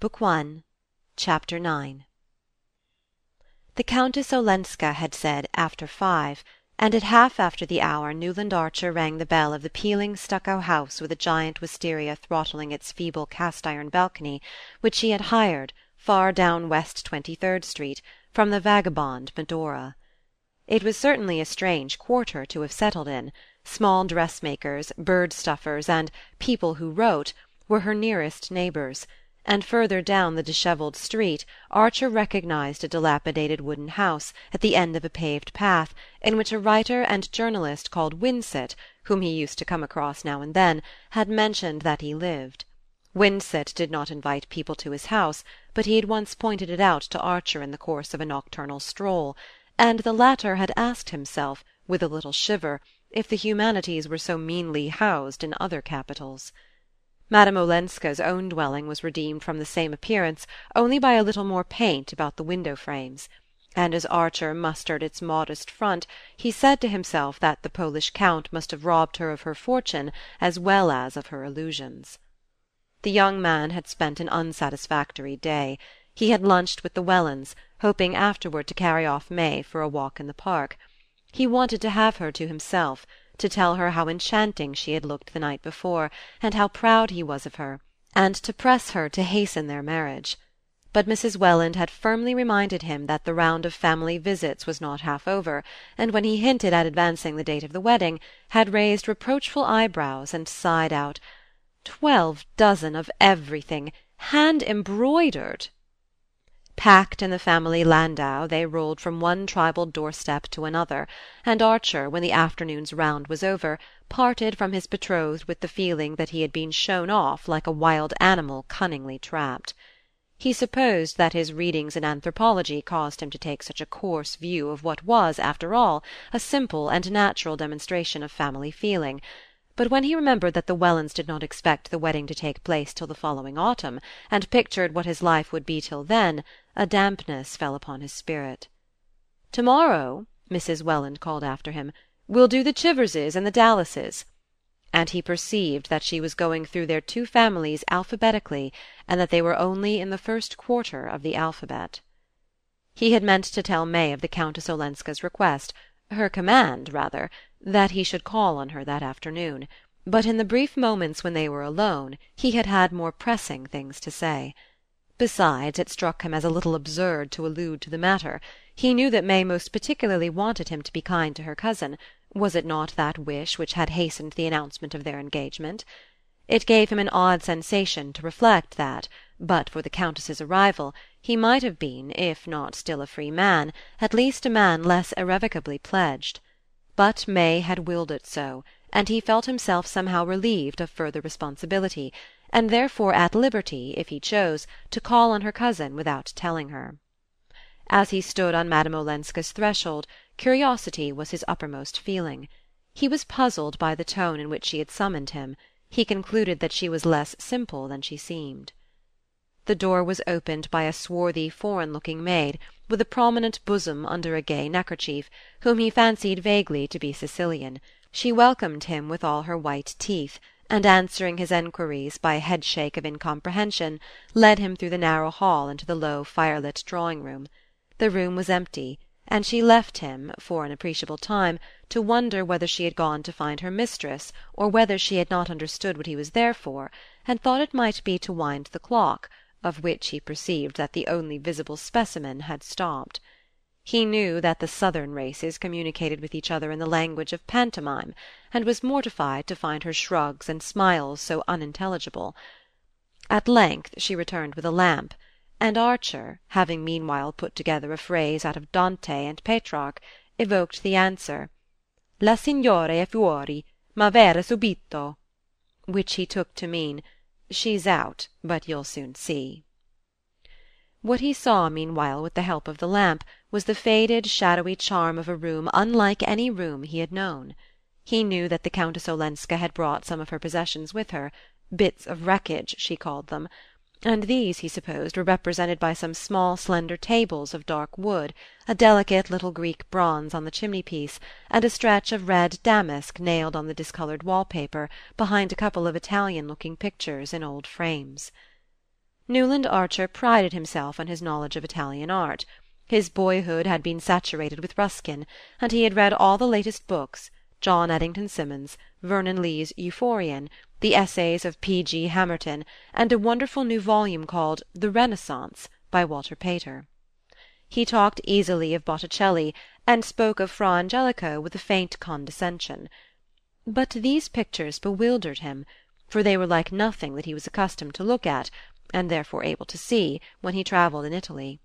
Book One, Chapter 9 The Countess Olenska had said "after five," and at half after the hour Newland Archer rang the bell of the peeling stucco house with a giant wistaria throttling its feeble cast iron balcony which he had hired, far down West Twenty third Street, from the vagabond Medora. It was certainly a strange quarter to have settled in: small dressmakers, bird stuffers and "people who wrote" were her nearest neighbours, and further down the dishevelled street Archer recognized a dilapidated wooden house, at the end of a paved path, in which a writer and journalist called Winsett, whom he used to come across now and then, had mentioned that he lived. Winsett did not invite people to his house, but he had once pointed it out to Archer in the course of a nocturnal stroll and the latter had asked himself, with a little shiver, if the humanities were so meanly housed in other capitals. Madame Olenska's own dwelling was redeemed from the same appearance only by a little more paint about the window frames; and as Archer mustered its modest front he said to himself that the Polish Count must have robbed her of her fortune as well as of her illusions. The young man had spent an unsatisfactory day. He had lunched with the Wellands, hoping afterward to carry off May for a walk in the Park. He wanted to have her to himself, to tell her how enchanting she had looked the night before, and how proud he was of her, and to press her to hasten their marriage. But Mrs. Welland had firmly reminded him that the round of family visits was not half over, and when he hinted at advancing the date of the wedding, had raised reproachful eyebrows and sighed out: "Twelve dozen of everything hand embroidered!" Packed in the family landau they rolled from one tribal doorstep to another, and Archer, when the afternoon's round was over, parted from his betrothed with the feeling that he had been shown off like a wild animal cunningly trapped. He supposed that his readings in anthropology caused him to take such a coarse view of what was, after all, a simple and natural demonstration of family feeling but when he remembered that the Wellands did not expect the wedding to take place till the following autumn, and pictured what his life would be till then, a dampness fell upon his spirit. "To morrow," Mrs. Welland called after him, "we'll do the Chiverses and the Dallases." And he perceived that she was going through their two families alphabetically, and that they were only in the first quarter of the alphabet. He had meant to tell May of the Countess Olenska's request her command, rather that he should call on her that afternoon; but in the brief moments when they were alone he had had more pressing things to say. Besides, it struck him as a little absurd to allude to the matter. He knew that May most particularly wanted him to be kind to her cousin: was it not that wish which had hastened the announcement of their engagement? It gave him an odd sensation to reflect that, but for the Countess's arrival, he might have been, if not still a free man, at least a man less irrevocably pledged. But May had willed it so, and he felt himself somehow relieved of further responsibility, and therefore at liberty, if he chose, to call on her cousin without telling her. As he stood on Madame Olenska's threshold, curiosity was his uppermost feeling. He was puzzled by the tone in which she had summoned him he concluded that she was less simple than she seemed. The door was opened by a swarthy foreign looking maid, with a prominent bosom under a gay neckerchief, whom he fancied vaguely to be Sicilian. She welcomed him with all her white teeth, and answering his enquiries by a headshake of incomprehension, led him through the narrow hall into the low firelit drawing room. The room was empty and she left him, for an appreciable time, to wonder whether she had gone to find her mistress or whether she had not understood what he was there for, and thought it might be to wind the clock, of which he perceived that the only visible specimen had stopped. He knew that the southern races communicated with each other in the language of pantomime, and was mortified to find her shrugs and smiles so unintelligible. At length she returned with a lamp and Archer, having meanwhile put together a phrase out of Dante and Petrarch, evoked the answer La signora è fuori, ma verrà subito which he took to mean She's out, but you'll soon see. What he saw meanwhile with the help of the lamp was the faded shadowy charm of a room unlike any room he had known. He knew that the Countess Olenska had brought some of her possessions with her bits of wreckage, she called them and these, he supposed, were represented by some small slender tables of dark wood, a delicate little Greek bronze on the chimney-piece, and a stretch of red damask nailed on the discoloured wall-paper behind a couple of Italian-looking pictures in old frames. Newland Archer prided himself on his knowledge of Italian art. His boyhood had been saturated with Ruskin, and he had read all the latest books John Addington Symonds, Vernon Lee's Euphorion, the essays of P. G. Hamerton, and a wonderful new volume called The Renaissance, by Walter Pater. He talked easily of Botticelli, and spoke of Fra Angelico with a faint condescension. But these pictures bewildered him, for they were like nothing that he was accustomed to look at, and therefore able to see, when he travelled in Italy.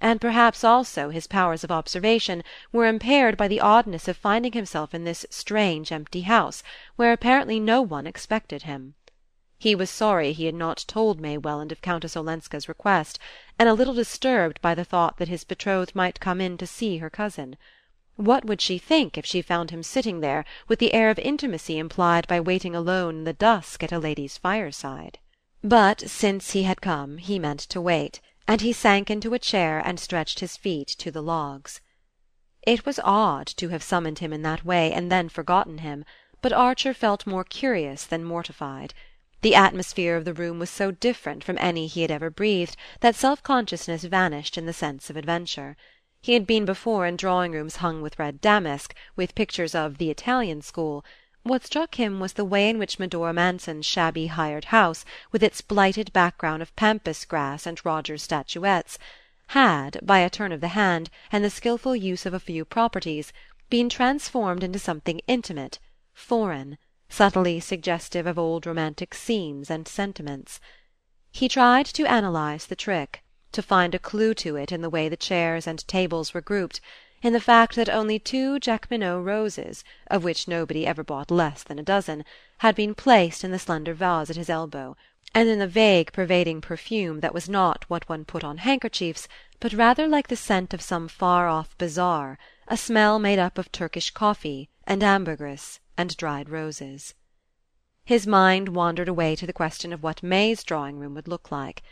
And perhaps also his powers of observation were impaired by the oddness of finding himself in this strange empty house, where apparently no one expected him. He was sorry he had not told May Welland of Countess Olenska's request, and a little disturbed by the thought that his betrothed might come in to see her cousin. What would she think if she found him sitting there with the air of intimacy implied by waiting alone in the dusk at a lady's fireside? But since he had come he meant to wait, and he sank into a chair and stretched his feet to the logs. It was odd to have summoned him in that way and then forgotten him, but Archer felt more curious than mortified. The atmosphere of the room was so different from any he had ever breathed that self consciousness vanished in the sense of adventure. He had been before in drawing rooms hung with red damask, with pictures of the Italian school; what struck him was the way in which Medora Manson's shabby hired house, with its blighted background of pampas grass and Rogers statuettes, had, by a turn of the hand and the skilful use of a few properties, been transformed into something intimate, foreign subtly suggestive of old romantic scenes and sentiments. He tried to analyze the trick, to find a clue to it in the way the chairs and tables were grouped, in the fact that only two Jacqueminot roses, of which nobody ever bought less than a dozen, had been placed in the slender vase at his elbow, and in the vague pervading perfume that was not what one put on handkerchiefs, but rather like the scent of some far-off bazaar, a smell made up of Turkish coffee and ambergris and dried roses. His mind wandered away to the question of what May's drawing room would look like.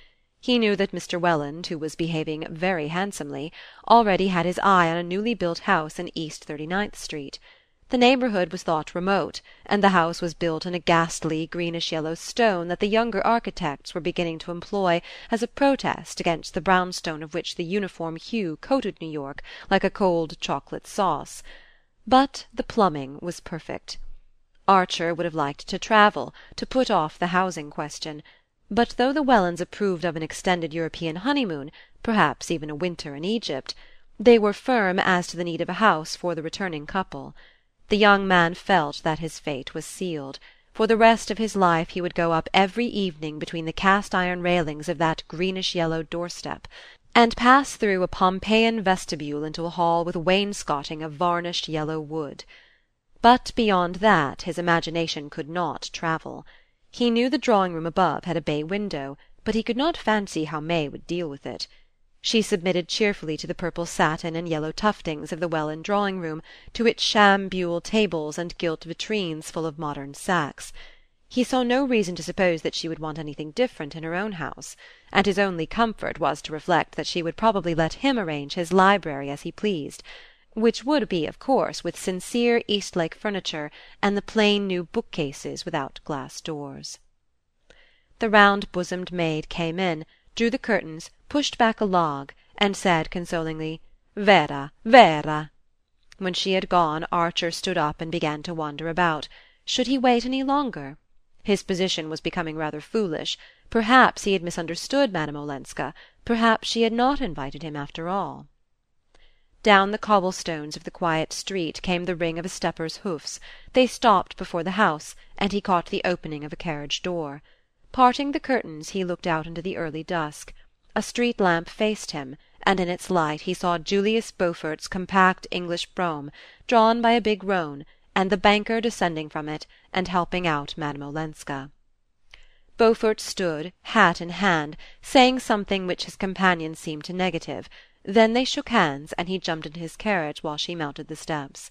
He knew that Mr. Welland, who was behaving very handsomely, already had his eye on a newly built house in East Thirty ninth Street. The neighbourhood was thought remote, and the house was built in a ghastly greenish yellow stone that the younger architects were beginning to employ as a protest against the brownstone of which the uniform hue coated New York like a cold chocolate sauce. But the plumbing was perfect. Archer would have liked to travel, to put off the housing question; but though the Wellands approved of an extended European honeymoon, perhaps even a winter in Egypt, they were firm as to the need of a house for the returning couple. The young man felt that his fate was sealed. For the rest of his life he would go up every evening between the cast iron railings of that greenish yellow doorstep and pass through a Pompeian vestibule into a hall with wainscoting of varnished yellow wood. But beyond that his imagination could not travel. He knew the drawing room above had a bay window, but he could not fancy how May would deal with it. She submitted cheerfully to the purple satin and yellow tuftings of the Welland drawing room, to its sham buhl tables and gilt vitrines full of modern Saxe. He saw no reason to suppose that she would want anything different in her own house, and his only comfort was to reflect that she would probably let him arrange his library as he pleased which would be, of course, with sincere Eastlake furniture and the plain new bookcases without glass doors. The round bosomed maid came in, drew the curtains, pushed back a log, and said consolingly, Vera, Vera. When she had gone Archer stood up and began to wander about. Should he wait any longer? His position was becoming rather foolish. Perhaps he had misunderstood Madame Olenska; perhaps she had not invited him after all. Down the cobblestones of the quiet street came the ring of a stepper's hoofs; they stopped before the house, and he caught the opening of a carriage door. Parting the curtains he looked out into the early dusk. A street lamp faced him, and in its light he saw Julius Beaufort's compact English brougham, drawn by a big roan and the banker descending from it and helping out Madame Olenska. Beaufort stood, hat in hand, saying something which his companion seemed to negative; then they shook hands and he jumped into his carriage while she mounted the steps.